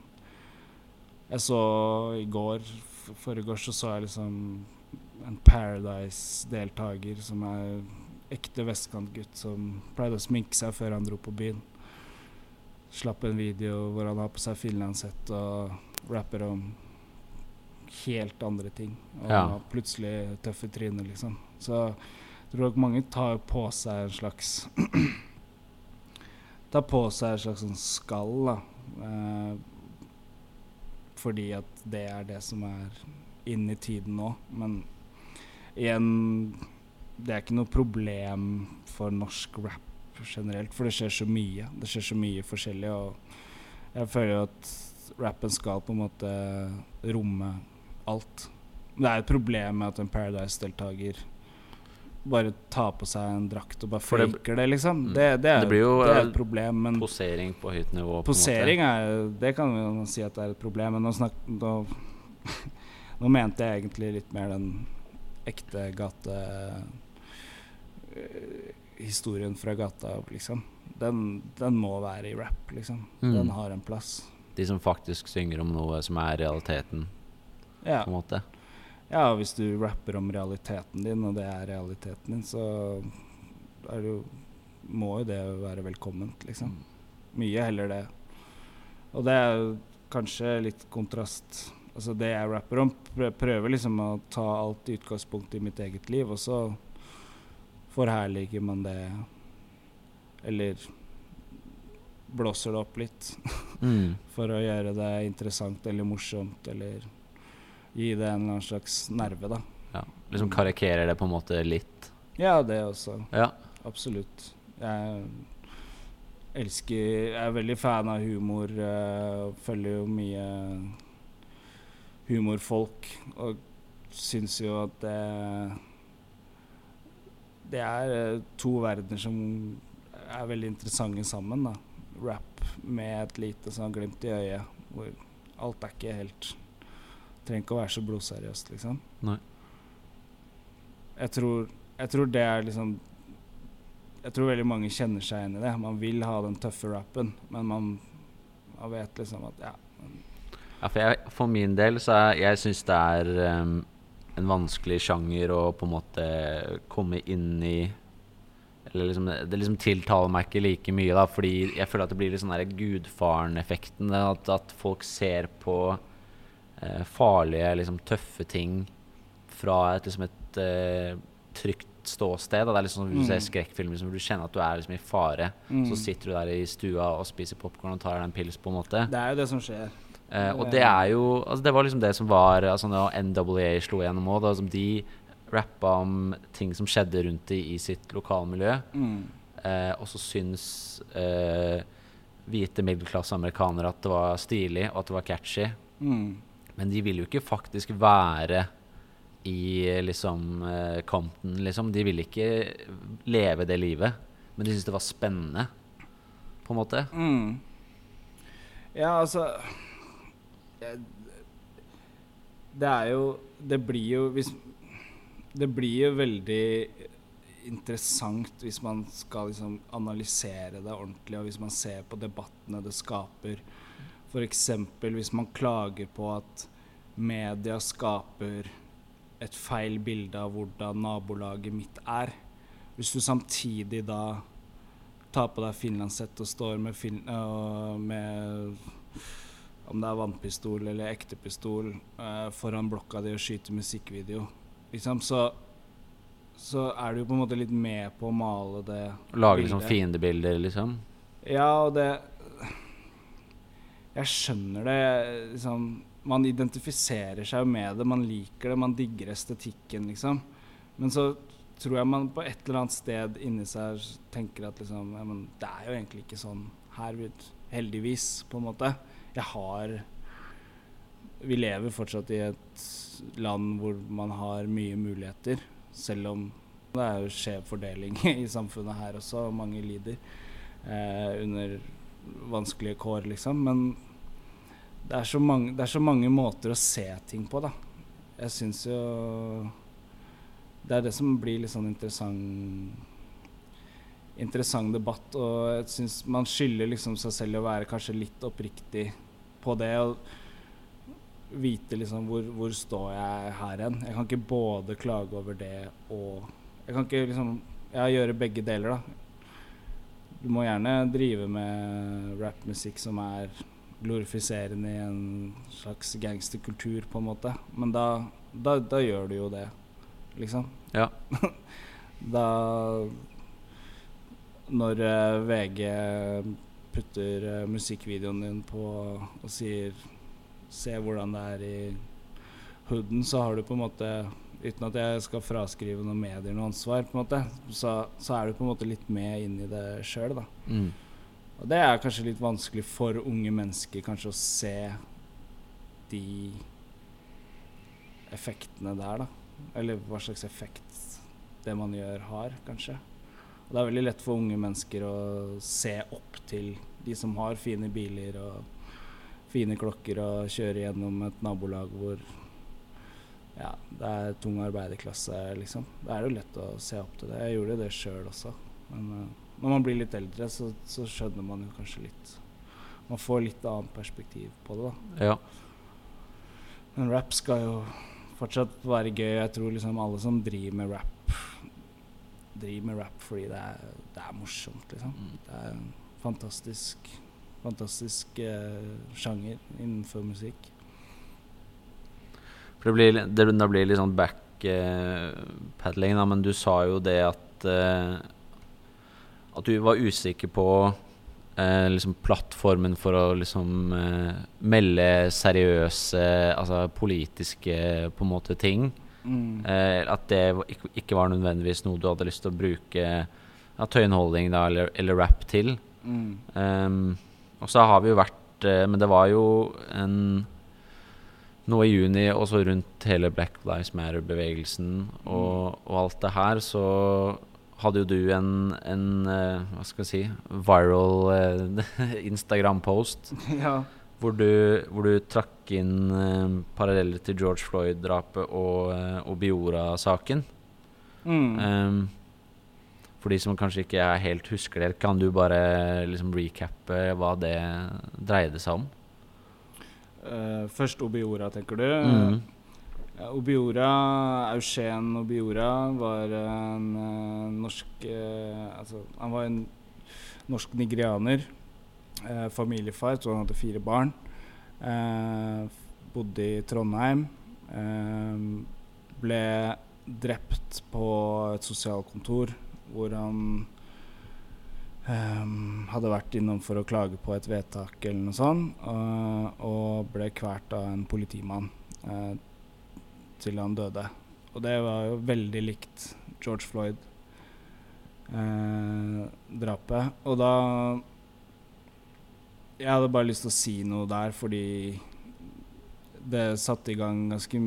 jeg så i går, foregårs, så så jeg liksom en Paradise-deltaker som er ekte vestkantgutt som pleide å sminke seg før han dro på byen. Slapp en video hvor han har på seg finlandshett og rapper om helt andre ting. Og Ja. plutselig tøffe tryner, liksom. Så jeg tror nok mange tar på seg en slags Tar på seg en slags sånn skall, da. Eh, fordi at det er det som er inn i tiden nå. Men igjen Det er ikke noe problem for norsk rap generelt, for det skjer så mye. Det skjer så mye forskjellig, og jeg føler jo at rappen skal på en måte romme alt. Men det er et problem med at en Paradise-deltaker bare tar på seg en drakt og bare faker det- det, liksom. Mm. Det, det, er, Det blir jo, det er eh, et problem, men Posering på høyt nivå. på. Posering er Det kan vi si at det er et problem, men nå, snak, nå, nå mente jeg egentlig litt mer den ekte gate eh, Historien fra gata, liksom. Den, den må være i rap, liksom. Mm. Den har en plass. De som faktisk synger om noe som er realiteten, Ja. på en måte. ja, hvis du rapper om realiteten din, og det er realiteten din, så er det jo må jo det være velkomment, liksom. Mye heller det. Og det er jo kanskje litt kontrast. Altså det jeg rapper om, prøver liksom å ta alt i utgangspunkt i mitt eget liv, og så forherliger man det Eller blåser det opp litt Mm. for å gjøre det interessant eller morsomt, eller gi det en eller annen slags nerve, da. Ja. Liksom karikerer det på en måte litt. Ja, det også. Ja. Absolutt. Jeg elsker Jeg er veldig fan av humor. Jeg følger jo mye humorfolk. Og syns jo at det Det er eh, to verdener som er veldig interessante sammen. da Rap med et lite sånn glimt i øyet, hvor alt er ikke helt Trenger ikke å være så blodseriøst, liksom. Nei. Jeg tror, jeg tror det er liksom jeg tror veldig mange kjenner seg igjen i det. Man vil ha den tøffe rappen, men man, man vet liksom at ja. Ja, for, jeg, for min del så er jeg syns det er um, en vanskelig sjanger å på en måte komme inn i liksom Det liksom tiltaler meg ikke like mye, da, fordi jeg føler at det blir litt sånn gudfaren-effekten. At, at folk ser på eh, farlige, liksom tøffe ting fra et, liksom et eh, trygt ståsted. Da. Det er liksom som du Mm. ser skrekkfilmer liksom, du kjenner at du er liksom i fare. Mm. Så sitter du der i stua og spiser popkorn og tar deg en pils, på en måte. Det er jo det som skjer. Eh, og det er jo altså Det var liksom det som var altså Når NWA slo gjennom òg, de rappa om ting som skjedde rundt de i sitt lokalmiljø. Mm. Eh, og så syns eh, hvite middelklasse amerikanere at det var stilig, og at det var catchy. Mm. Men de vil jo ikke faktisk være i liksom eh, Compton, liksom. De vil ikke leve det livet. Men de syntes det var spennende, på en måte. Mm. Ja, altså Det er jo Det blir jo hvis Det blir jo veldig interessant hvis man skal liksom analysere det ordentlig, og hvis man ser på debattene det skaper. F.eks. hvis man klager på at media skaper et feil bilde av hvordan nabolaget mitt er. Hvis du samtidig da tar på deg finlandshett og står med, fin øh, med om det er vannpistol eller ekte pistol øh, foran blokka di og skyter musikkvideo, liksom, så, så er du jo på en måte litt med på å male det Lage liksom fiendebilder, liksom. Ja, og det Jeg skjønner det. Liksom, man identifiserer seg med det, man liker det, man digger estetikken, liksom. Men så tror jeg man på et eller annet sted inni seg tenker at liksom ja, men Det er jo egentlig ikke sånn her, heldigvis, på en måte. Jeg har Vi lever fortsatt i et land hvor man har mye muligheter, selv om det er jo skjev fordeling i samfunnet her også, og mange lider eh, under vanskelige kår, liksom. Men det er, mange, det er så mange måter å se ting på, da. Jeg syns jo Det er det som blir litt sånn interessant Interessant debatt, og jeg syns man skylder liksom seg selv å være kanskje litt oppriktig på det. Og vite liksom hvor, hvor står jeg her hen. Jeg kan ikke både klage over det og Jeg kan ikke liksom Ja, gjøre begge deler, da. Du må gjerne drive med rappmusikk som er glorifiserende i en slags gangsterkultur, på en måte. Men da, da, da gjør du jo det, liksom. Ja. Da Når eh, VG putter eh, musikkvideoen din på og sier Se hvordan det er i hooden, så har du på en måte Uten at jeg skal fraskrive noen medier noe ansvar, på en måte, så, så er du på en måte litt med inn i det sjøl, da. Mm. Og det er kanskje litt vanskelig for unge mennesker kanskje å se de effektene der, da. Eller hva slags effekt det man gjør, har, kanskje. Og det er veldig lett for unge mennesker å se opp til de som har fine biler og fine klokker og kjøre gjennom et nabolag hvor ja, det er tung arbeiderklasse, liksom. Da er det jo lett å se opp til det. Jeg gjorde det sjøl også. Men eh, når man blir litt eldre, så, så skjønner man jo kanskje litt Man får litt annet perspektiv på det, da. ja. Men rap skal jo fortsatt være gøy. Jeg tror liksom alle som driver med rap, driver med rap fordi det er, det er morsomt, liksom. Mm. Det er fantastisk Fantastisk eh, sjanger innenfor musikk. For det blir, det, det blir litt sånn backpedaling, da, men du sa jo det at eh, At du var usikker på eh, liksom plattformen for å liksom eh, melde seriøse, altså politiske på en måte ting. Mm. Eh, at det ikke, var nødvendigvis noe du hadde lyst til å bruke ja, tøyenholdning da, eller, eller rap til. Mm. Ehm, og så har vi jo vært eh, Men det var jo en nå i juni, og så rundt hele Black Lives Matter-bevegelsen og, og alt det her, så hadde jo du en, en eh, hva skal jeg si, viral eh, Instagram-post ja. hvor du, hvor du trakk inn eh, paralleller til George Floyd-drapet og, og Biora-saken. Mm. Ehm, for de som kanskje ikke er helt husker det, kan du bare liksom recappe hva det dreide seg om? Uh, først Obiora, tenker du. Mm. Uh, Obiora, Eugen Obiora, var en uh, norsk eh, Altså, han var en norsk nigerianer. familiefar, så han hadde fire barn. Bodde i Trondheim. Ble drept på et sosialkontor hvor han um, hadde vært innom for å klage på et vedtak eller noe sånt, og, og ble kvalt av en politimann uh, til han døde. Og det var jo veldig likt George Floyd-drapet. og da Jeg hadde bare lyst til å si noe der, fordi det satte i gang ganske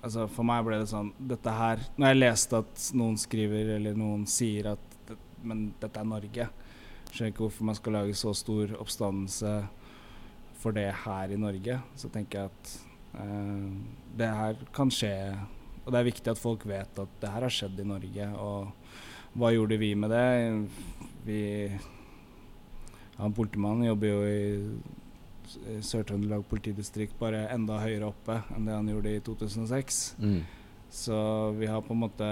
Altså For meg ble det sånn Dette her Når jeg leste at noen skriver, eller noen sier at Men dette er Norge. Skjønner ikke hvorfor man skal lage så stor oppstandelse for det her i Norge. Så tenker jeg at eh, det her kan skje. Og det er viktig at folk vet at det her har skjedd i Norge. Og hva gjorde vi med det? Vi Han politimannen jobber jo i Sør-Trøndelag politidistrikt bare enda høyere oppe enn det han gjorde i 2006. Mm. Så vi har på en måte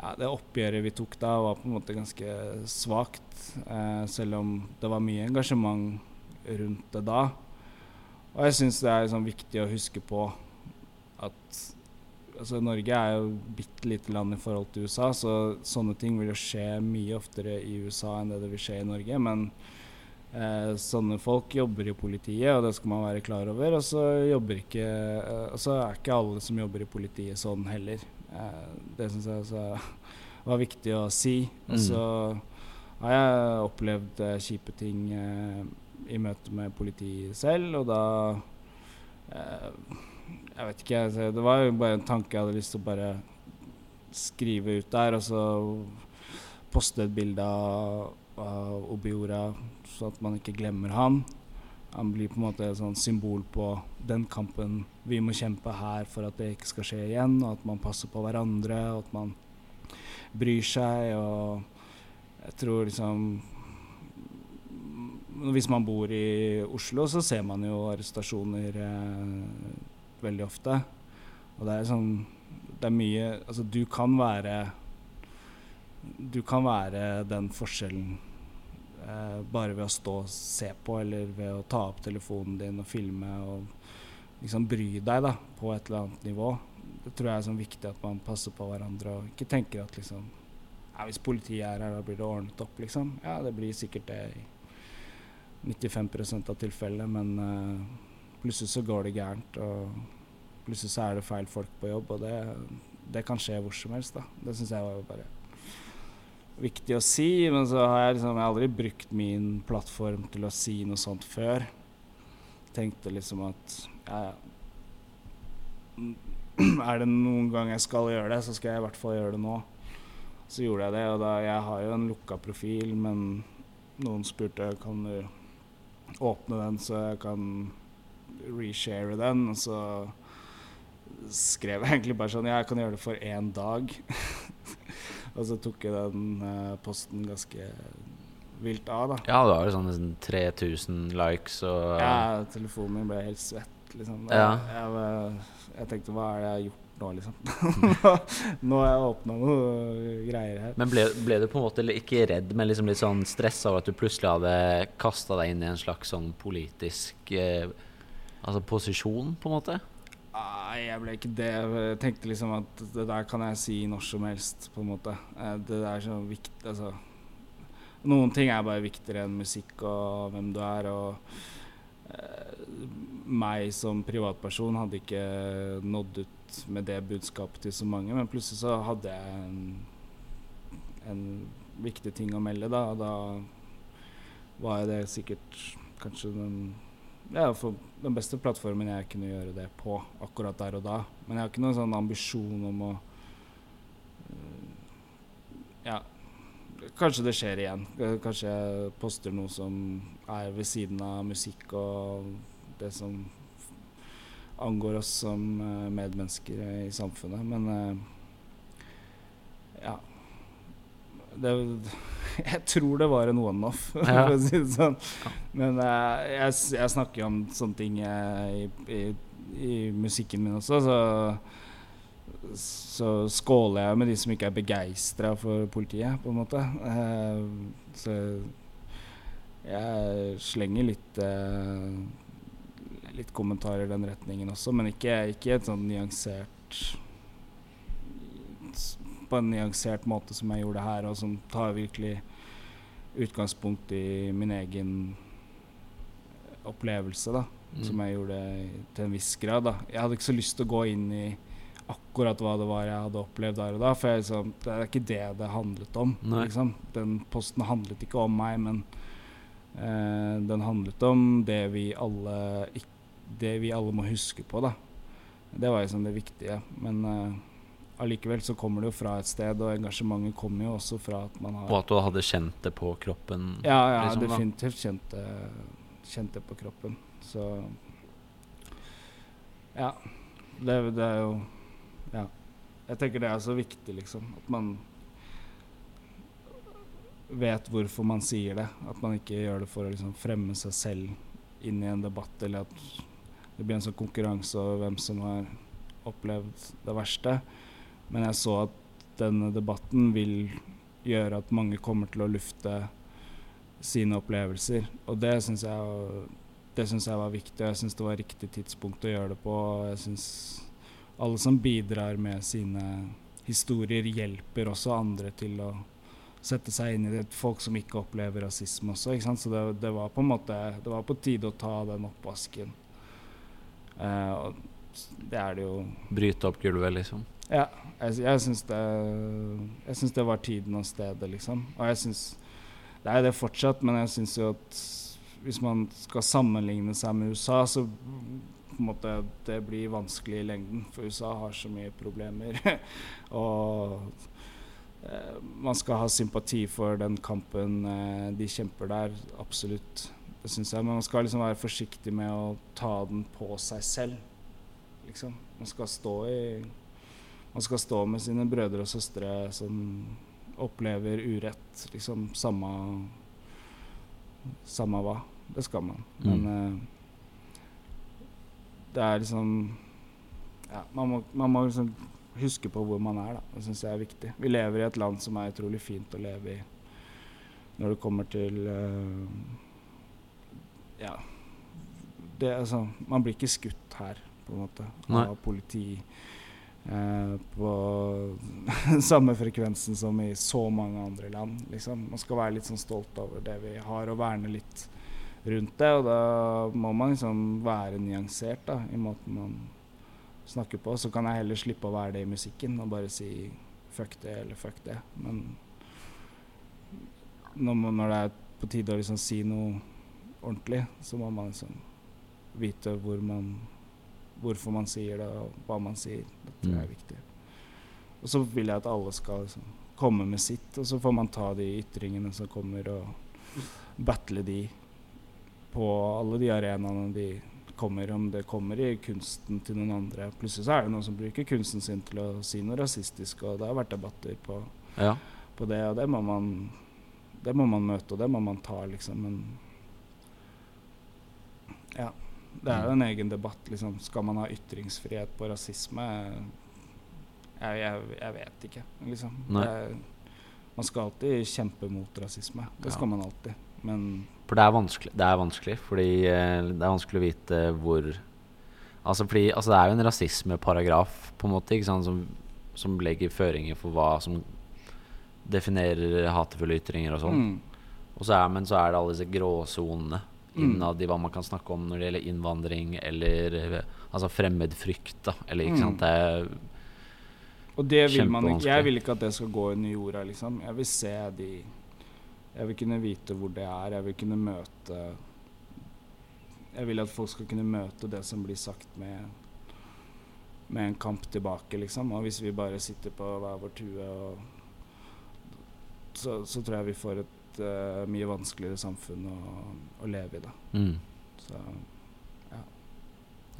Ja, det oppgjøret vi tok da, var på en måte ganske svakt. Eh, selv om det var mye engasjement rundt det da. Og jeg syns det er liksom viktig å huske på at altså, Norge er jo bitte lite land i forhold til USA, så sånne ting vil jo skje mye oftere i USA enn det det vil skje i Norge. Men eh, sånne folk jobber i politiet, og det skal man være klar over. Og så ikke eh, så er ikke alle som jobber i politiet sånn heller. Eh, det syns jeg også var viktig å si. Og så har jeg opplevd eh, kjipe ting eh, i møte med politiet selv, og da eh, Jeg vet ikke, altså, det var jo bare en tanke jeg hadde lyst til å bare skrive ut der, og så poste et bilde av, av Obiora, så at man ikke glemmer han. Han blir på en måte et sånn symbol på den kampen vi må kjempe her for at det ikke skal skje igjen, og at man passer på hverandre, og at man bryr seg. Og jeg tror liksom Hvis man bor i Oslo, så ser man jo arrestasjoner eh, veldig ofte. Og det er sånn Det er mye Altså, du kan være Du kan være den forskjellen eh, bare ved å stå og se på, eller ved å ta opp telefonen din og filme og liksom bry deg da, på et eller annet nivå. Det tror jeg er sånn viktig at man passer på hverandre og ikke tenker at liksom ja, Hvis politiet er her, da blir det ordnet opp, liksom. Ja, det blir sikkert det i 95% av tilfellene, men eh, plutselig så går det gærent, og plutselig så er det feil folk på jobb, og det, det kan skje hvor som helst, da. Det syns jeg var bare viktig å si, men så har jeg liksom jeg aldri brukt min plattform til å si noe sånt før. Tenkte liksom at ja, ja. Er det noen gang jeg skal gjøre det, så skal jeg i hvert fall gjøre det nå. Så gjorde jeg det, og da Jeg har jo en lukka profil, men noen spurte kan du åpne den så jeg kan reshare den, og så skrev jeg egentlig bare sånn Ja, jeg kan gjøre det for én dag. og så tok jeg den eh, posten ganske vilt av, da. Ja, det var jo sånn nesten 3000 likes og Ja, telefonen min ble helt svett, liksom. Ja. Jeg, jeg, jeg tenkte hva er det jeg har gjort nå, liksom? nå har jeg åpna noe greier her. Men ble, ble du på en måte ikke redd, men liksom litt sånn stressa over at du plutselig hadde kasta deg inn i en slags sånn politisk eh, Altså posisjon, på en måte? Nei, jeg ble ikke det. Jeg tenkte liksom at det der kan jeg si når som helst, på en måte. Det der er så viktig Altså Noen ting er bare viktigere enn musikk og hvem du er, og eh, meg som privatperson hadde ikke nådd ut med det budskapet til så mange, men plutselig så hadde jeg en, en viktig ting å melde, da, og da var det sikkert kanskje den ja, for den beste plattformen jeg kunne gjøre det på akkurat der og da. Men jeg har ikke noen sånn ambisjon om å øh, Ja, kanskje det skjer igjen. Eh, Kanskje jeg poster noe som er ved siden av musikk og det som angår oss som eh, medmennesker i samfunnet. Men eh, ja. Det, jeg tror det var en one-off, Ja. for å si det sånn. Men uh, jeg, jeg snakker jo om sånne ting eh, i, i, i musikken min også, så så skåler jeg med de som ikke er begeistra for politiet, på en måte. Uh, så jeg slenger litt uh, litt kommentarer i den retningen også, men ikke, ikke et sånn nyansert På en nyansert måte som jeg gjorde her, og som tar virkelig utgangspunkt i min egen opplevelse, da. Mm. Som jeg gjorde til en viss grad. da Jeg hadde ikke så lyst til å gå inn i akkurat hva det var jeg hadde opplevd der og da. For jeg, liksom, det er ikke det det handlet om. Liksom. Den posten handlet ikke om meg, men eh, den handlet om det vi alle det vi alle må huske på, da. Det var liksom det viktige. Men eh, allikevel så kommer det jo fra et sted, og engasjementet kommer jo også fra at man har Og at du hadde kjent det på kroppen? Ja, ja, liksom, definitivt kjent det, kjent det på kroppen. Så Ja. Det, det er jo Ja. Jeg tenker det er så viktig, liksom. At man vet hvorfor man sier det. At man ikke gjør det for å liksom fremme seg selv inn i en debatt, eller at det blir en sånn konkurranse over hvem som har opplevd det verste. Men jeg så at denne debatten vil gjøre at mange kommer til å lufte sine opplevelser. Og det syns jeg, det synes jeg var viktig, og jeg syns det var riktig tidspunkt å gjøre det på. Jeg syns alle som bidrar med sine historier, hjelper også andre til å sette seg inn i det. Folk som ikke opplever rasisme også. Ikke sant? Så det, det var på en måte Det var på tide å ta den oppvasken. Og det er det jo Bryte opp gulvet, liksom? ja, jeg, jeg syns det Jeg syns det var tiden og stedet, liksom. Og jeg syns Det er det fortsatt, men jeg syns jo at hvis man skal sammenligne seg med USA, så på en måte det blir vanskelig i lengden. For USA har så mye problemer. og eh, man skal ha sympati for den kampen eh, de kjemper der. Absolutt. Det syns jeg. Men man skal liksom være forsiktig med å ta den på seg selv. Liksom. Man skal stå i man skal stå med sine brødre og søstre som opplever urett, liksom samme Samme hva. Det skal man. Men Mm. eh, det er liksom Ja, man må, man må liksom huske på hvor man er, da. Det syns jeg er viktig. Vi lever i et land som er utrolig fint å leve i når det kommer til uh, Ja. Det, altså, man blir ikke skutt her, på en måte, Nei. av politi eh, på samme frekvensen som i så mange andre land. Liksom. Man skal være litt sånn stolt over det vi har, og verne litt rundt det. Og da må man liksom være nyansert da, i måten man snakker på. Så kan jeg heller slippe å være det i musikken og bare si fuck det eller fuck det. Men når, man, når det er på tide å liksom si noe ordentlig, så må man liksom vite hvor man hvorfor man sier det, og hva man sier. Det tror jeg er Mm. viktig. Og så vil jeg at alle skal liksom komme med sitt, og så får man ta de ytringene som kommer, og battle de på alle de arenaene de kommer, om det kommer i kunsten til noen andre. Plutselig så er det noen som bruker kunsten sin til å si noe rasistisk, og det har vært debatter på, Ja. på det, og det må man det må man møte, og det må man ta, liksom. Men ja. Det er jo en egen debatt, liksom. Skal man ha ytringsfrihet på rasisme? Jeg, jeg, jeg vet ikke, liksom. Det, man skal alltid kjempe mot rasisme. Det Ja. skal man alltid. Men For det er vanskelig, det er vanskelig fordi eh, det er vanskelig å vite hvor Altså, fordi, altså det er jo en rasismeparagraf på en måte, sant, som, som legger føringer for hva som definerer hatefulle ytringer og sånn. mm, Og så er, men så er det alle disse gråsonene Mm. Innad i hva man kan snakke om når det gjelder innvandring eller altså fremmedfrykt. da Eller ikke Mm. sant. Det er, Og det vil man ikke. Jeg vil ikke at det skal gå under jorda, liksom. Jeg vil se de Jeg vil kunne vite hvor det er. Jeg vil kunne møte Jeg vil at folk skal kunne møte det som blir sagt med med en kamp tilbake, liksom. Og hvis vi bare sitter på hver vår tue og så, så tror jeg vi får et eh, mye vanskeligere samfunn å, å leve i, da. mm, Så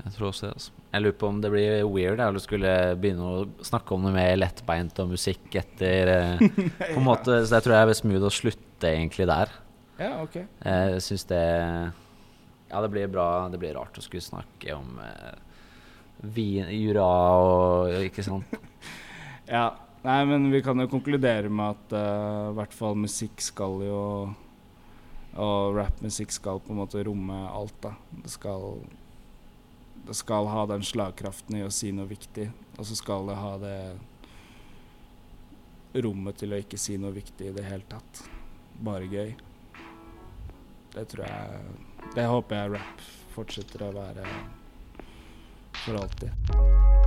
jeg tror også det. Altså. Jeg lurer på om det blir weird eller du skulle begynne å snakke om noe mer lettbeint og musikk etter eh, På en måte, Så jeg tror jeg er smooth å slutte egentlig der. Ja, OK. Jeg syns det Ja, det blir bra. Det blir rart å skulle snakke om uh, vin, jura og Ikke sant? Ja. Nei, men vi kan jo konkludere med at uh, i hvert fall musikk skal jo Og rappmusikk skal på en måte romme alt, da. Det skal Det skal ha den slagkraften i å si noe viktig, og så skal det ha det rommet til å ikke si noe viktig i det hele tatt. Bare gøy. Det tror jeg Det håper jeg rap fortsetter å være for alltid.